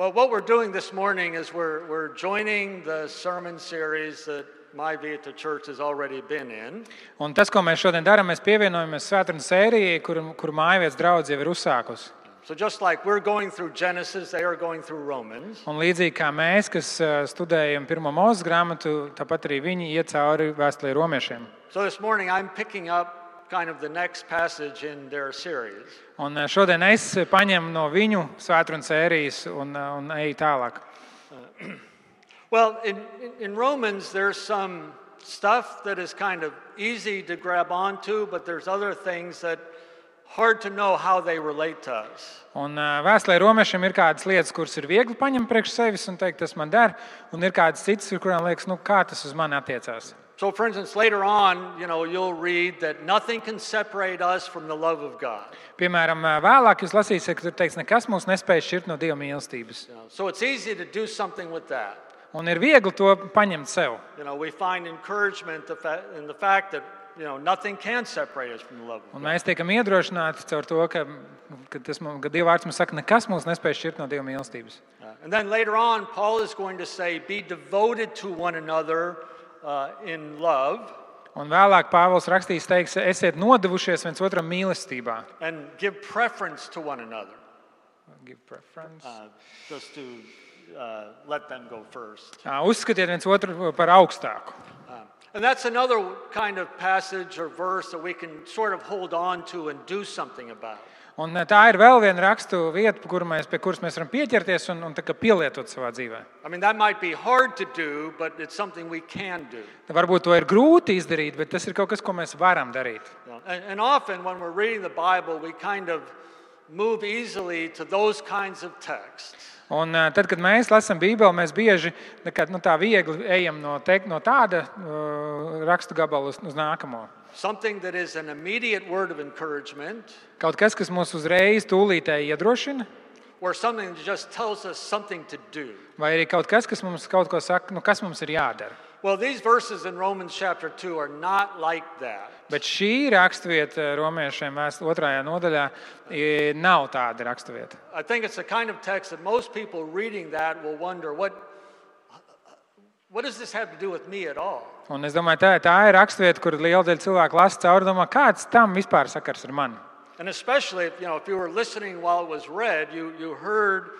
Well, what we're doing this morning is we're, we're joining the sermon series that My Vita Church has already been in. Un tas, ko mēs šodien darām, mēs pievienojamies svētdienas sērijai, kur, kur mājvietas draudz jau ir uzsākusi. So just like we're going through Genesis, they are going through Romans. Un līdzīgi kā mēs, kas ā, studējam pirmo mūža grāmatu, tāpat arī viņi iet cauri vēstulē romiešiem. So this morning I'm picking up kind of the next passage in their series. Un šodien es paņemu no viņu svētdienas sērijas un, uh, un eju tālāk. Uh, well, in, in- in Romans, there's some stuff that is kind of easy to grab onto, but there's other things that hard to know how they relate to us. Un ā, vēstulē romiešiem ir kādas lietas, kuras ir viegli paņemt priekš sevis un teikt, tas man der, un ir kādas citas, kurām liekas, nu, kā tas uz mani attiecās. So, for instance, later on, you know, you'll read that nothing can separate us from the love of God. Piemēram, ā, vēlāk jūs lasīsiet, ka tur teiks, nekas mūs nespēj šķirt no Dieva mīlestības. You know, so it's easy to do something with that. Un ir viegli to paņemt sev. You know, we find encouragement the fa- in the fact that you know nothing can separate us from the love of Un God. mēs tiekam iedrošināti caur to, ka, ka, tas, mums- ka Dieva vārds mums saka, nekas mūs nespēj šķirt no Dieva mīlestības. Uh, and then later on, Paul is going to say, "Be devoted to one another uh, in love, Un vēlāk Pāvils rakstīs, teiks, esiet nodevušies viens otram mīlestībā. and give preference to one another." Give preference. Uh, just to uh, let them go first. Ā, Uzskatiet viens otru par augstāku. Uh, and that's another kind of passage or verse that we can sort of hold on to and do something about. Un ā, tā ir vēl viena rakstu vieta, kur mēs, pie kuras mēs varam pieķerties un, un pielietot savā dzīvē. I mean, that might be hard to do, but it's something we can do. Varbūt to ir grūti izdarīt, bet tas ir kaut kas, ko mēs varam darīt. Know, And, and often when we're reading the Bible, we kind of move easily to those kinds of texts. Un, ā, tad, kad mēs lasām Bībeli, mēs bieži kā, nu, tā viegli ejam no, te, no tāda uh, rakstu gabala uz, uz nākamo. Something that is an immediate word of encouragement, Kaut kas, kas mūs uzreiz tūlītēji iedrošina, or something that just tells us something to do. vai arī kaut kas, kas mums kaut ko saka, nu, kas mums ir jādara. Well, these verses in Romans chapter 2 are not like that. Bet šī raksturvieta romiešiem vēst- otrajā nodaļā i, nav tāda raksturvieta. I think it's the kind of text that most people reading that will wonder what, what does this have to do with me at all? Un es domāju, tā, tā ir raksturvieta, kur liela daļa cilvēku lasa cauri, domā, kāds tam vispār sakars ar mani. And especially if you, know, if you were listening while it was read, you, you heard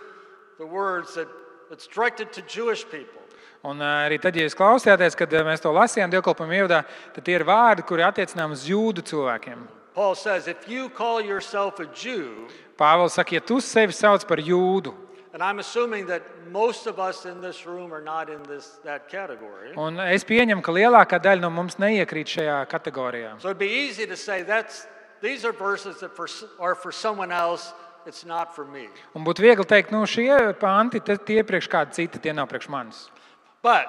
the words that it's directed to Jewish people. Un ā, arī tad, ja jūs klausījāties, kad ā, mēs to lasījām dievkalpojumu ievadā, tad tie ir vārdi, kuri attiecinām uz jūdu cilvēkiem. Says, you Jew, Pāvils saka, ja tu sevi sauc par jūdu, and I'm assuming that most of us in this room are not in this, that category. un es pieņemu, ka lielākā daļa no mums neiekrīt šajā kategorijā. So it'd be easy to say that's, these are verses that for, are for someone else, it's not for me. Un būtu viegli teikt, nu, šie panti tie priekš kāda cita, tie nav priekš manis. But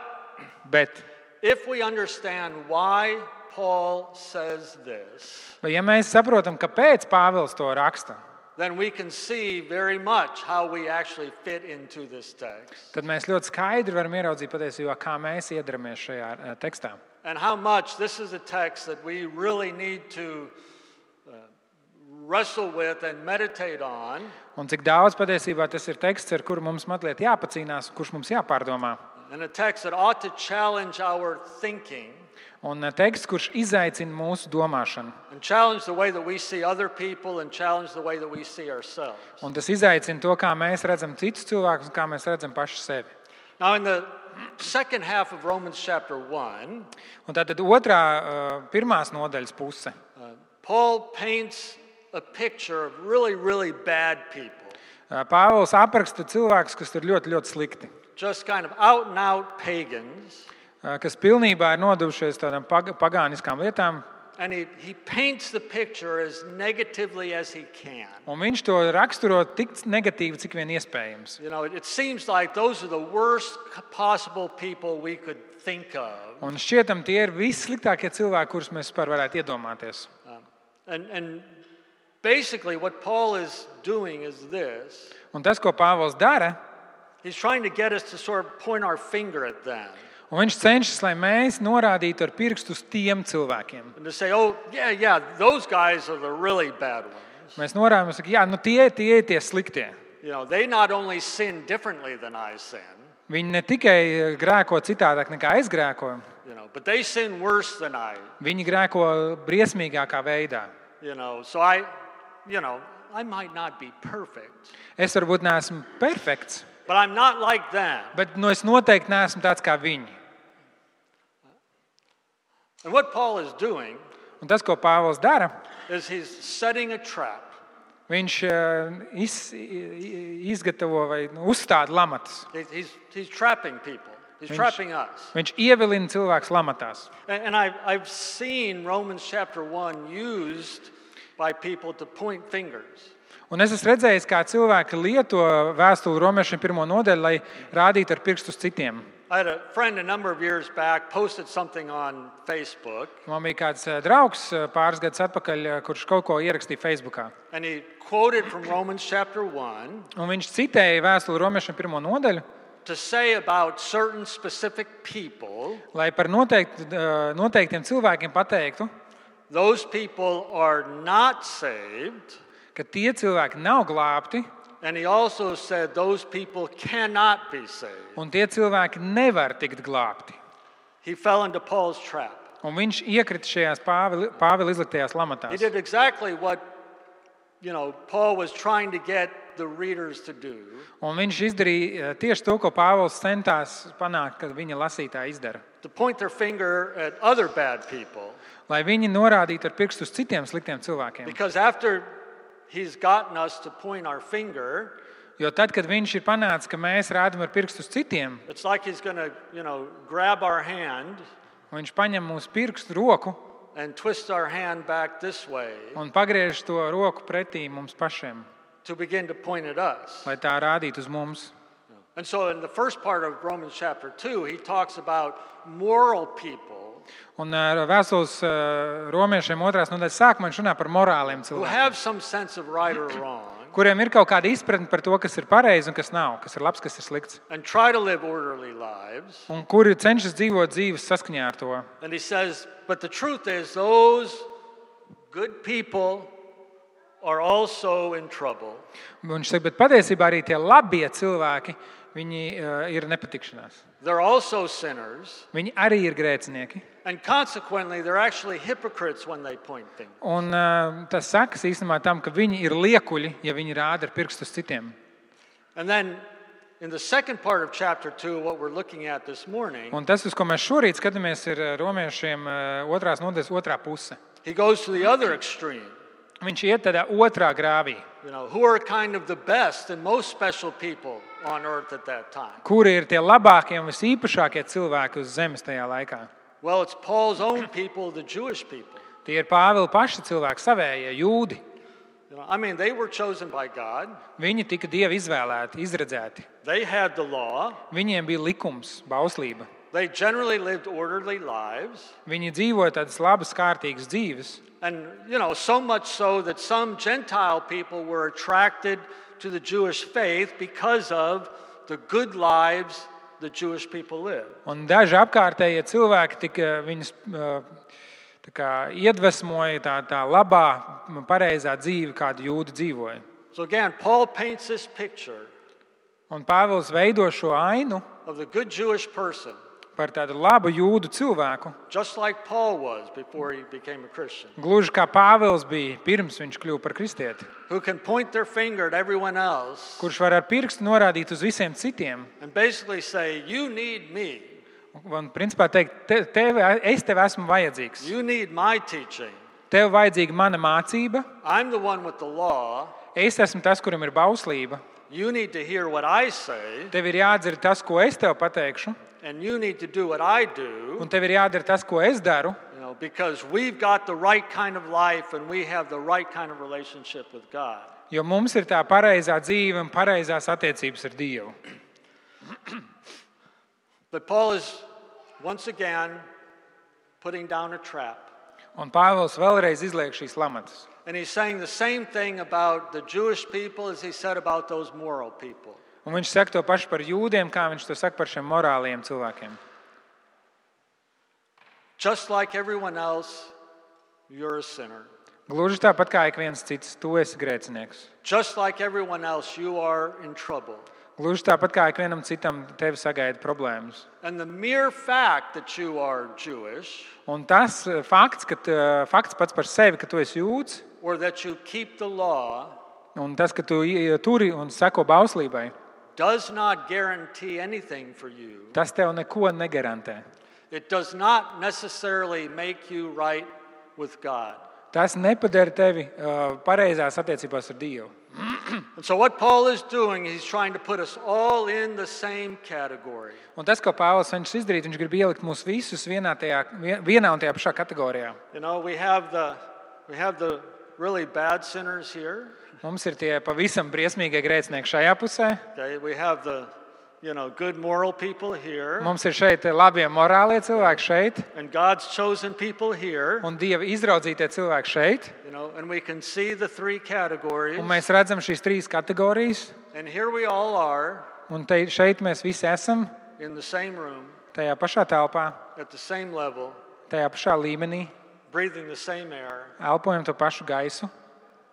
Bet, if we understand why Paul says this, vai ja mēs saprotam, kāpēc Pāvils to raksta, then we can see very much how we actually fit into this text tad mēs ļoti skaidri varam ieraudzīt patiesībā, kā mēs iedaramies šajā eh, tekstā. and how much this is a text that we really need to uh, wrestle with and meditate on. Un cik daudz patiesībā tas ir teksts, ar kuru mums mazliet jāpacīnās, kurš mums jāpārdomā. And a text that ought to challenge our thinking Un teksts, kurš izaicina mūsu domāšanu. and challenge the way that we see other people and challenge the way that we see ourselves. Un tas izaicina to, kā mēs redzam citus cilvēkus un kā mēs redzam paši sevi. Now, in the second half of Romans chapter 1, Un tātad otrā, eh, pirmās nodaļas puse. uh, Paul paints a picture of really, really bad people, Eh, Pāvils apraksta cilvēkus, kas ir ļoti, ļoti slikti. Just kind of out and out pagans. Kas pilnībā ir nodevušies tādām pag- pagāniskām lietām, And he, he paints the picture as negatively as he can. un viņš to raksturo tik negatīvi, cik vien iespējams. You know, it, seems like those are the worst possible people we could think of. Un šķietam, tie ir vissliktākie cilvēki, kurus mēs vispār varētu iedomāties. And, and basically, what Paul is doing is this Un tas, ko Pāvils dara, he's trying to get us to sort of point our finger at them un viņš cenšas, lai mēs norādītu ar pirkstu uz tiem cilvēkiem. and to say, oh, yeah, yeah, those guys are the really bad ones. Mēs norādām, ka jā, nu tie, tie ir tie sliktie. You know, they not only sin differently than I sin, Viņi ne tikai grēko citādāk nekā es grēkoju, you know, but they sin worse than I. viņi grēko briesmīgākā veidā. You know, so I, you know, I might not be perfect, Es varbūt neesmu perfekts, but I'm not like them. bet nu, es noteikti neesmu tāds kā viņi. And what Paul is doing Un tas, ko Pāvils dara, is he's setting a trap. viņš eh, iz, i- izgatavo vai nu, uzstāda lamatas. He- He's, he's trapping people. He's Viņš- trapping us. Viņš ievilina cilvēkus lamatās. And, and I've, I've seen Romans chapter 1 used by people to point fingers. Un es esmu redzējis, kā cilvēki lieto vēstuli romiešiem pirmo nodaļu, lai rādītu ar pirkstu citiem. I had a friend a number of years back posted something on Facebook, Man bija kāds eh, draugs eh, pāris gadus atpakaļ, eh, kurš kaut ko ierakstīja Facebook. and he quoted from Romans chapter 1 Un viņš citēja vēstuli romiešiem pirmo nodaļu, to say about certain specific people, lai par noteikti, eh, noteiktiem cilvēkiem pateiktu, those people are not saved. Ka tie cilvēki nav glābti, And he also said those people cannot be saved. un tie cilvēki nevar tikt glābti. He fell into Paul's trap. Un viņš iekrita šajās Pāvila Pāvila izliktajās He lamatās. did exactly what you know Paul was trying to get the readers to do. Un viņš izdarīja eh, tieši to, ko Pāvils centās panākt, kad viņa lasītāji izdara. to point their finger at other bad people. Lai viņi norādītu ar pirkstu uz citiem sliktiem cilvēkiem. Because after he's gotten us to point our finger, Jo tad, kad viņš ir panācis, ka mēs rādām ar pirkstu uz citiem, it's like he's going to, you know, grab our hand un viņš paņem mūsu pirkstu roku and twist our hand back this way un pagriež to roku pretī mums pašiem, to begin to point at us. lai tā rādītu uz mums. And so in the first part of Romans chapter 2, he talks about moral people Un ar vēstules eh, romiešiem otrās nodaļas sākumā viņš runā par morāliem cilvēkiem, kuriem ir kaut kāda izpratne par to, kas ir pareizi un kas nav, kas ir labs, kas ir slikts, un kuri cenšas dzīvot dzīves saskaņā ar to. Says, but the truth is, those good people are also in trouble. Un Viņš saka, bet patiesībā arī tie labie cilvēki, viņi uh, ir nepatikšanās. They're also sinners. Viņi arī ir grēcinieki. And consequently, they're actually hypocrites when they point things. Un uh, tas sakas īstenībā tam, ka viņi ir liekuļi, ja viņi rāda ar pirkstu uz citiem. And then in the second part of chapter 2, what we're looking at this morning, Un tas, uz ko mēs šorīt skatāmies, ir uh, romiešiem uh, otrās nodaļas otrā puse. he goes to the other extreme. Viņš iet tādā otrā grāvī, You know, who are kind of the best and most special people kuri ir tie labākie un visīpašākie cilvēki uz zemes tajā laikā. Well, it's Paul's own people, the Jewish people. Tie ir Pāvila paši cilvēki, savējie jūdi. You know, I mean, they were chosen by God. Viņi tika dievi izvēlēti, izredzēti. They had the law. Viņiem bija likums, bauslība. They generally lived orderly lives. Viņi dzīvoja tādas labas, kārtīgas dzīves. And, you know, so much so that some Gentile people were attracted to the Jewish faith because of the good lives the Jewish people lived. Un daži apkārtējie cilvēki tika viņus ā, tā kā, iedvesmoja tā, tā labā, pareizā dzīve, kādu jūdi dzīvoja. So again, Paul paints this picture Un Pāvils veido šo ainu of the good Jewish person, par tādu labu jūdu cilvēku. just like Paul was before he became a Christian, Gluži kā Pāvils bija pirms viņš kļuva par kristieti, who can point their finger at everyone else kurš var ar pirkstu norādīt uz visiem citiem. and basically say, You need me. Un, principā, teikt, te, tev, es tev esmu vajadzīgs. Tev vajadzīga mana mācība, I'm the one with the law. es esmu tas, kuram ir bauslība. You need to hear what I say, Tev ir jādzird tas, ko es tev pateikšu, and you need to do what I do. un tev ir jādara tas, ko es daru. You know, because we've got the right kind of life and we have the right kind of relationship with God. Jo mums ir tā pareizā dzīve un pareizās attiecības ar Dievu. But Paul is once again putting down a trap. Un Pāvils vēlreiz izliek šīs lamatas. And he's saying the same thing about the Jewish people as he said about those moral people. Un viņš saka to pašu par jūdiem, kā viņš to saka par šiem morāliem cilvēkiem. Just like everyone else, you're a sinner. Gluži tāpat kā ik viens cits, tu esi grēcinieks. Just like everyone else, you are in trouble. Gluži tāpat kā ik vienam citam, tevi sagaida problēmas. And the mere fact that you are Jewish Un tas eh, fakts, ka, tu- fakts pats par sevi, ka tu esi jūds, or that you keep the law un tas, ka tu i- turi un seko bauslībai, does not guarantee anything for you. tas tev neko negarantē. It does not necessarily make you right with God. Tas nepadara tevi uh, pareizās attiecībās ar Dievu. And so, what Paul is doing, he's trying to put us all in the same category. Un tas, ko Pāvils cenšas izdarīt, viņš grib ielikt mūs visus vienā, tajā, vien- vienā un tajā pašā kategorijā. You know, we have the, we have the really bad sinners here. Mums ir tie pavisam briesmīgie grēcinieki šajā pusē, Okay, we have the, you know, good moral people here, mums ir šeit labie morālie cilvēki šeit, and God's chosen people here. un Dieva izraudzītie cilvēki šeit. You know, and we can see the three categories. Un mēs redzam šīs trīs kategorijas, And here we all are un te, šeit mēs visi esam in the same room, tajā pašā telpā, at the same level, tajā pašā līmenī, breathing the same air. elpojam to pašu gaisu,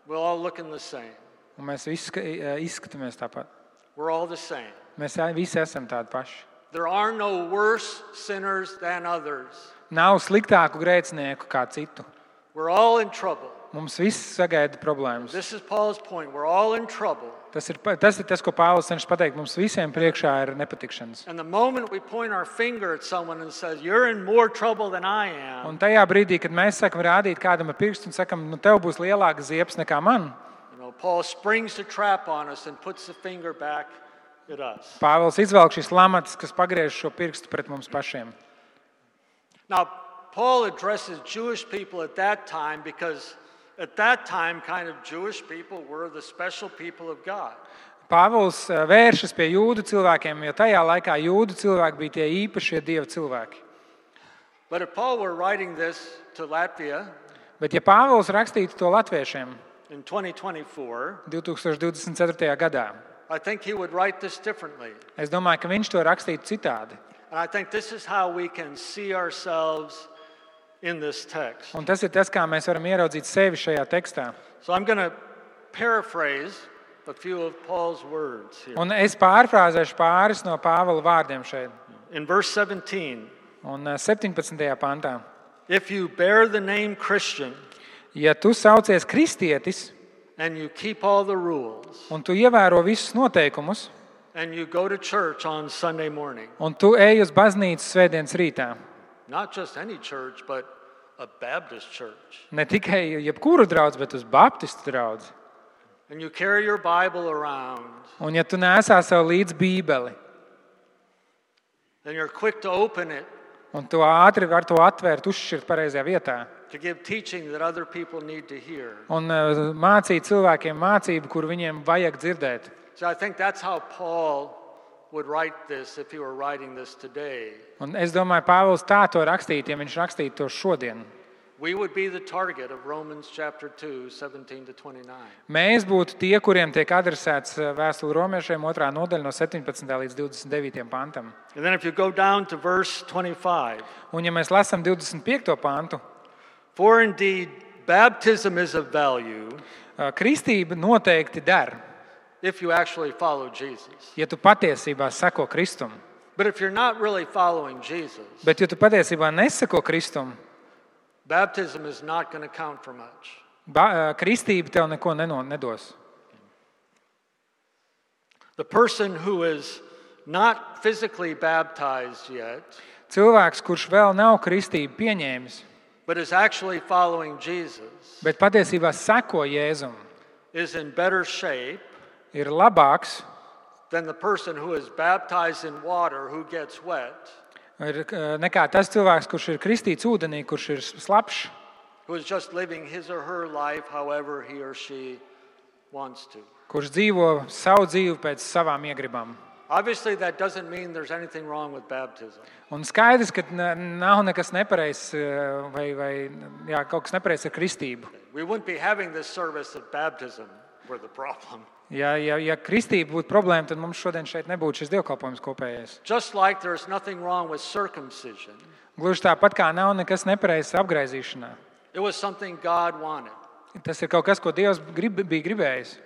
We're all looking the same. un mēs visi ska- izskatāmies tāpat. We're all the same. Mēs visi esam tādi paši. There are no worse sinners than others. Nav sliktāku grēcinieku kā citu. We're all in trouble. Mums viss sagaida problēmas. This is Paul's point. We're all in trouble. Tas ir, pa- tas ir tas, ko Pāvils cenšas pateikt. Mums visiem priekšā ir nepatikšanas. And the moment we point our finger at someone and says, "You're in more trouble than I am," Un tajā brīdī, kad mēs sakām, rādīt kādam ar pirkstu un sakām, nu, tev būs lielāka ziepes nekā man, you know, Paul springs the trap on us and puts the finger back at us. Pāvils izvelk šīs lamatas, kas pagriež šo pirkstu pret mums pašiem. Now, Paul addresses Jewish people at that time because at that time, kind of Jewish people were the special people of God. Pāvils eh, vēršas pie jūdu cilvēkiem, jo tajā laikā jūdu cilvēki bija tie īpašie dieva cilvēki. But if Paul were writing this to Latvia Bet, ja Pāvils rakstītu to latviešiem in 2024, 2024. gadā, I think he would write this differently. es domāju, ka viņš to rakstītu citādi. And I think this is how we can see ourselves in this text. Un tas ir tas, kā mēs varam ieraudzīt sevi šajā tekstā. So I'm going to paraphrase a few of Paul's words here. Un es pārfrāzēšu pāris no Pāvila vārdiem šeit. In verse 17, Un eh, 17. pantā. if you bear the name Christian Ja tu saucies kristietis and you keep all the rules un tu ievēro visus noteikumus, and you go to church on Sunday morning, un tu ej uz baznīcu svētdienas rītā, not just any church, but a Baptist church, ne tikai jebkuru draugu, bet uz Baptistu draugu, and you carry your Bible around un ja tu nesā sev līdzi Bībeli, and you're quick to open it un tu ātri vari to atvērt, uzšķirt pareizajā vietā, to give teaching that other people need to hear. un eh, mācīt cilvēkiem mācību, kur viņiem vajag dzirdēt. So I think that's how Paul would write this if he were writing this today. Un es domāju, Pāvils tā to rakstītu, ja viņš rakstītu to šodien. We would be the target of Romans chapter 2, 17 to 29. Mēs būtu tie, kuriem tiek adresēts eh, vēstule romiešiem, otrā nodaļa no 17. līdz 29. pantam. And then if you go down to verse 25, Un, ja mēs lasām 25. pantu, for indeed baptism is of value eh, kristība noteikti der, if you actually follow Jesus. ja tu patiesībā seko Kristum. But if you're not really following Jesus, Bet, ja tu patiesībā neseko Kristum, baptism is not going to count for much. ba- eh, kristība tev neko neno- nedos. The person who is not physically baptized yet, Cilvēks, kurš vēl nav kristību pieņēmis, but is actually following Jesus, bet patiesībā seko Jēzum, is in better shape ir labāks than the person who is baptized in water who gets wet, ir, eh, nekā tas cilvēks, kurš ir kristīts ūdenī, kurš ir slapjš, who is just living his or her life however he or she wants to. kurš dzīvo savu dzīvi pēc savām iegribām. Obviously, that doesn't mean there's anything wrong with baptism. Un skaidrs, ka ne- nav nekas nepareizs eh, vai, vai jā, kaut kas nepareizs ar kristību. We wouldn't be having this service if baptism were the problem. Ja, ja, ja kristība būtu problēma, tad mums šodien šeit nebūtu šis dievkalpojums kopējais. Just like there's nothing wrong with circumcision, Gluži tāpat kā nav nekas nepareizs apgaizīšanā. it was something God wanted. Tas ir kaut kas, ko Dievs grib, bija gribējis.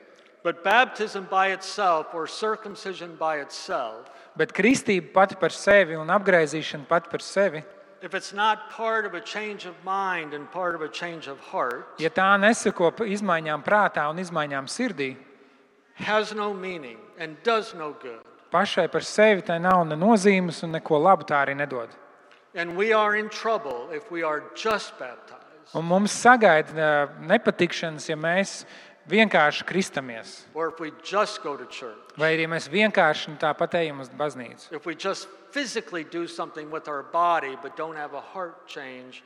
But baptism by itself or circumcision by itself, Bet kristība pati par sevi un apgaizīšana pati par sevi, if it's not part of a change of mind and part of a change of heart, ja tā neseko izmaiņām prātā un izmaiņām sirdī, no meaning and does no good. pašai par sevi tai nav ne nozīmes un neko labu tā arī nedod. And we are in trouble if we are just baptized. Un mums sagaida ā, nepatikšanas, ja mēs vienkārši kristamies. or if we just go to church, Vai arī mēs vienkārši tāpat ejam uz baznīcu. if we just physically do something with our body but don't have a heart change,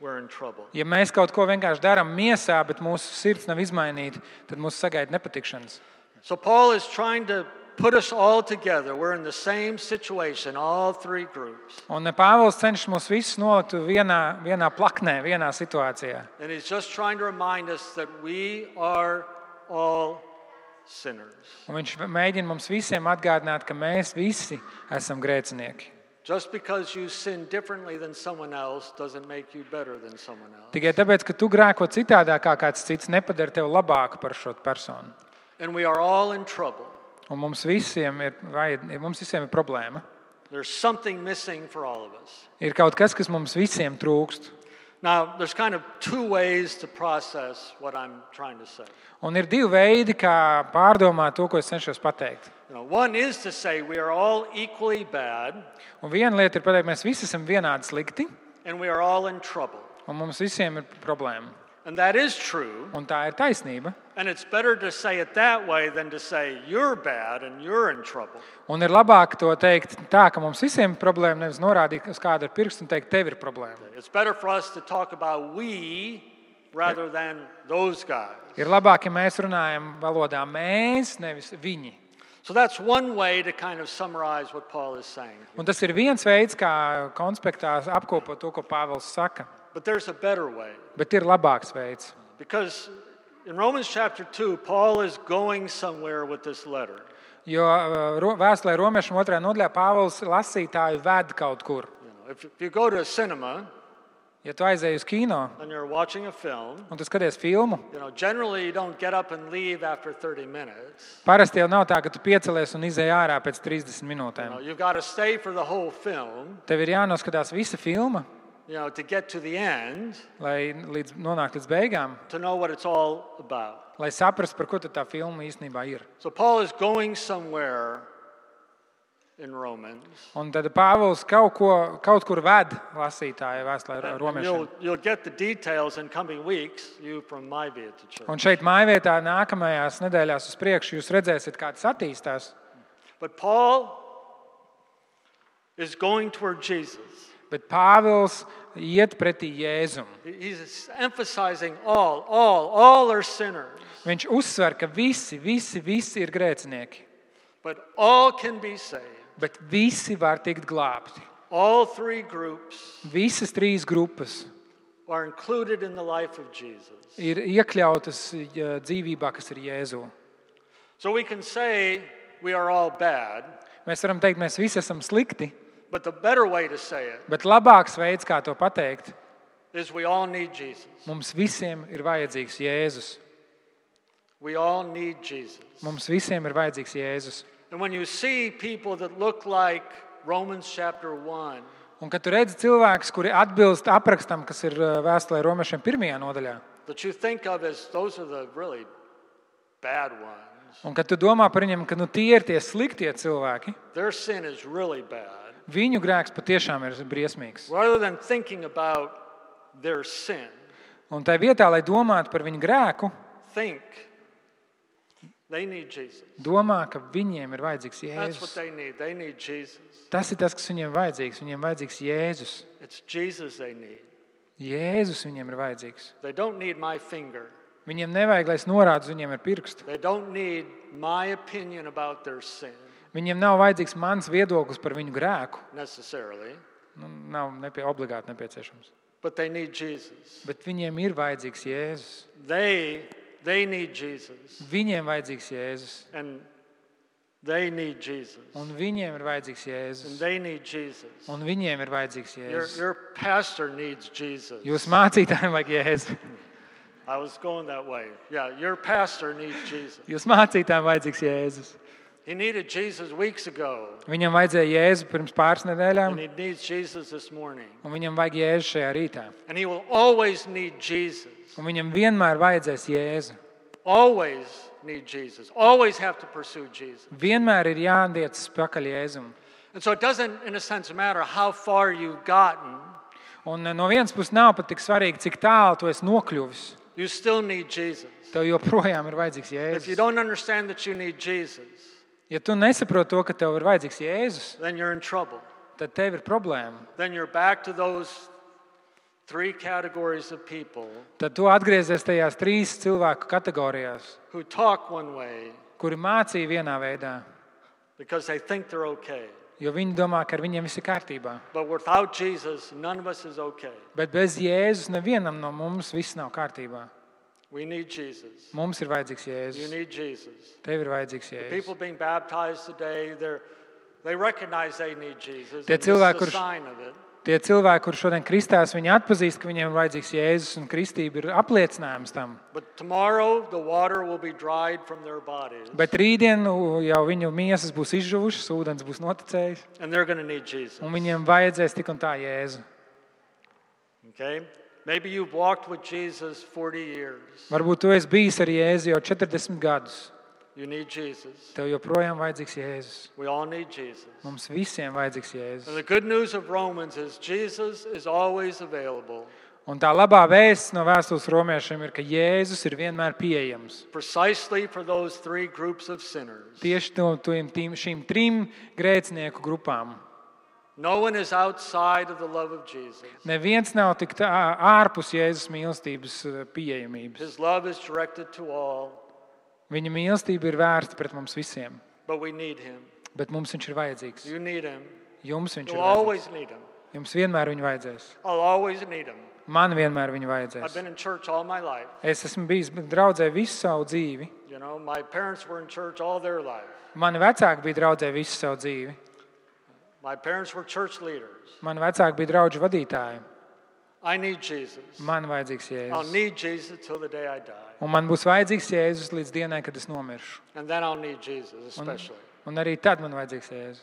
we're in trouble. Ja mēs kaut ko vienkārši darām miesā, bet mūsu sirds nav izmainīta, tad mūs sagaida nepatikšanas. So Paul is trying to put us all together. We're in the same situation, all three groups. Un Pāvils cenšas mūs visus nolikt vienā, vienā plaknē, vienā situācijā. And he's just trying to remind us that we are all sinners. Un viņš mēģina mums visiem atgādināt, ka mēs visi esam grēcinieki. Just because you sin differently than someone else doesn't make you better than someone else. Tikai tāpēc, ka tu grēko citādāk kā kāds cits, nepadara tevi labāku par šo personu. And we are all in trouble. Un mums visiem ir, vajad, mums visiem ir problēma. There's something missing for all of us. Ir kaut kas, kas mums visiem trūkst. Now, there's kind of two ways to process what I'm trying to say. Un ir divi veidi, kā pārdomāt to, ko es cenšos pateikt. You know, one is to say we are all equally bad Un viena lieta ir pateikt, mēs visi esam vienādi slikti, and we are all in trouble. un mums visiem ir problēma. And that is true. Un tā ir taisnība. And it's better to say it that way than to say you're bad and you're in trouble. Un ir labāk to teikt tā, ka mums visiem ir problēma, nevis norādīt uz kādu ar pirkstu un teikt, tev ir problēma. It's better for us to talk about we rather than those guys. Ir labāk, ja mēs runājam valodā mēs, nevis viņi. So that's one way to kind of summarize what Paul is saying. Un tas ir viens veids, kā konspektā apkopot to, ko Pāvils saka. But there's a better way. Bet ir labāks veids. Because in Romans chapter 2, Paul is going somewhere with this letter. Jo ro- vēstulē romiešiem otrajā nodaļā Pāvils lasītāju ved kaut kur. You know, if, you go to a cinema Ja tu aizēji uz kino and you're watching a film, un tu skaties filmu, you know, generally you don't get up and leave after 30 minutes. parasti jau nav tā, ka tu piecelies un izēj ārā pēc 30 You minūtēm. know, you've got to stay for the whole film, Tev ir jānoskatās visa filma, you know, to get to the end, lai līdz, nonāktu līdz beigām, to know what it's all about. lai saprastu, par ko tad tā filma īstenībā ir. So Paul is going somewhere in Romans. Un tad Pāvils kaut, ko, kaut kur ved lasītāju vēstulē And romiešiem. you'll, you'll get the details in coming weeks, you from my via to church. Un šeit mājvietā nākamajās nedēļās uz priekšu jūs redzēsiet, kā tas attīstās. But Paul is going toward Jesus. Bet Pāvils iet pretī Jēzum. He- He's emphasizing all, all, all are sinners, Viņš uzsver, ka visi, visi, visi ir grēcinieki. but all can be saved. Bet visi var tikt glābti. All three groups Visas trīs grupas are included in the life of Jesus. ir iekļautas dzīvībā, kas ir Jēzu. So we can say we are all bad, Mēs varam teikt, mēs visi esam slikti, but the better way to say it bet labāks veids, kā to pateikt, is we all need Jesus. mums visiem ir vajadzīgs Jēzus. We all need Jesus. Mums visiem ir vajadzīgs Jēzus. And when you see people that look like Romans chapter 1, Un kad tu redzi cilvēkus, kuri atbilst aprakstam, kas ir uh, vēstulē Romiešiem pirmajā nodaļā, that you think of as those are the really bad ones, un kad tu domā par viņiem, ka nu, tie ir tie sliktie cilvēki, their sin is really bad. Viņu grēks patiešām ir briesmīgs. Rather than thinking about their sin, Un tā vietā, lai domātu par viņu grēku, think domā, ka viņiem ir vajadzīgs That's what Jēzus. they need. They need Jesus. Tas ir tas, kas viņiem vajadzīgs. Viņiem vajadzīgs Jēzus. It's Jesus they need. Jēzus viņiem ir vajadzīgs. They don't need my finger. Viņiem nevajag, lai es norādu viņiem ar pirkstu. Viņiem nav vajadzīgs mans viedoklis par viņu grēku. Nu, nav nepie, obligāti nepieciešams. but they need Jesus. Bet viņiem ir vajadzīgs Jēzus. They they need Jesus Viņiem vajadzīgs Jēzus. and they need Jesus. Un viņiem ir vajadzīgs And Jēzus. they need Jesus. Un viņiem ir vajadzīgs Your, Jēzus. your pastor needs Jesus. Jūs mācītājiem vajag Jēzu. I was going that way. Yeah, your pastor needs Jesus. Jūs mācītājiem vajadzīgs Jēzus. He needed Jesus weeks ago, Viņam vajadzēja Jēzu pirms pāris nedēļām, and he needs Jesus this morning. un viņam vajag Jēzu šajā rītā. And he will always need Jesus. Un viņam vienmēr vajadzēs Jēzu. Always need Jesus. Always have to pursue Jesus. Vienmēr ir jātiecas pakaļ Jēzum. And so it doesn't, in a sense, matter how far you've gotten, Un eh, no vienas puses nav pat tik svarīgi, cik tālu tu esi nokļuvis. you still need Jesus. Tev joprojām ir vajadzīgs Jēzus. Ja tu nesaproti to, ka tev ir vajadzīgs Jēzus, then you're in trouble. tad tev ir problēma. Three categories of people Tad tu atgriezies tajās trīs cilvēku kategorijās, way kuri mācīja vienā veidā, okay. jo viņi domā, ka ar viņiem viss ir kārtībā. Jesus, okay. Bet bez Jēzus nevienam no mums viss nav kārtībā. We need Jesus. Mums ir vajadzīgs You Jēzus. need Jesus. Tev ir vajadzīgs People Jēzus. being baptized today, they're, they recognize they need Jesus. Tie cilvēki, kurš-. Tie cilvēki, kuriem šodien kristās, viņi atpazīst, ka viņiem ir vajadzīgs Jēzus, un kristība ir apliecinājums tam. But tomorrow, the water will be dried from their bodies, Bet rītdien jau viņu miesas būs izžuvušas, ūdens būs noticējis, and they're going to need Jesus. un viņiem vajadzēs tik un tā Jēzu. Okay? Maybe you've walked with Jesus 40 years. Varbūt tu esi bijis ar Jēzu jau 40 gadus. You need Jesus. Tev joprojām vajadzīgs Jēzus. We all need Jesus. Mums visiem vajadzīgs And Jēzus. the good news of Romans is Jesus is always available Un tā labā vēsts no vēstules romiešiem ir, ka Jēzus ir vienmēr pieejams. precisely for those three groups of sinners. Tieši no tiem- tiem- šīm trim grēcinieku grupām. No one is outside of the love of Jesus. Neviens nav tik tā- ārpus Jēzus mīlestības eh, pieejamības. His love is directed to all, Viņa mīlestība ir vērsta pret mums visiem, but we need him. bet mums viņš ir vajadzīgs. You need him. Jums viņš ir You'll vajadzīgs. always need him. Jums vienmēr viņu vajadzēs. Man vienmēr viņu vajadzēs. been in church all my life. Es esmu bijis draudzē visu savu dzīvi. You know, my parents were in church all their life. Mani vecāki bija draudzē visu savu dzīvi. My parents were church leaders. Mani vecāki bija draugu vadītāji. I need Jesus. Man vajadzīgs Jēzus. need Jesus till the day I die. Un man būs vajadzīgs Jēzus līdz dienai, kad es nomiršu. And then I'll need Jesus, Un, especially. un arī tad man vajadzīgs Jēzus.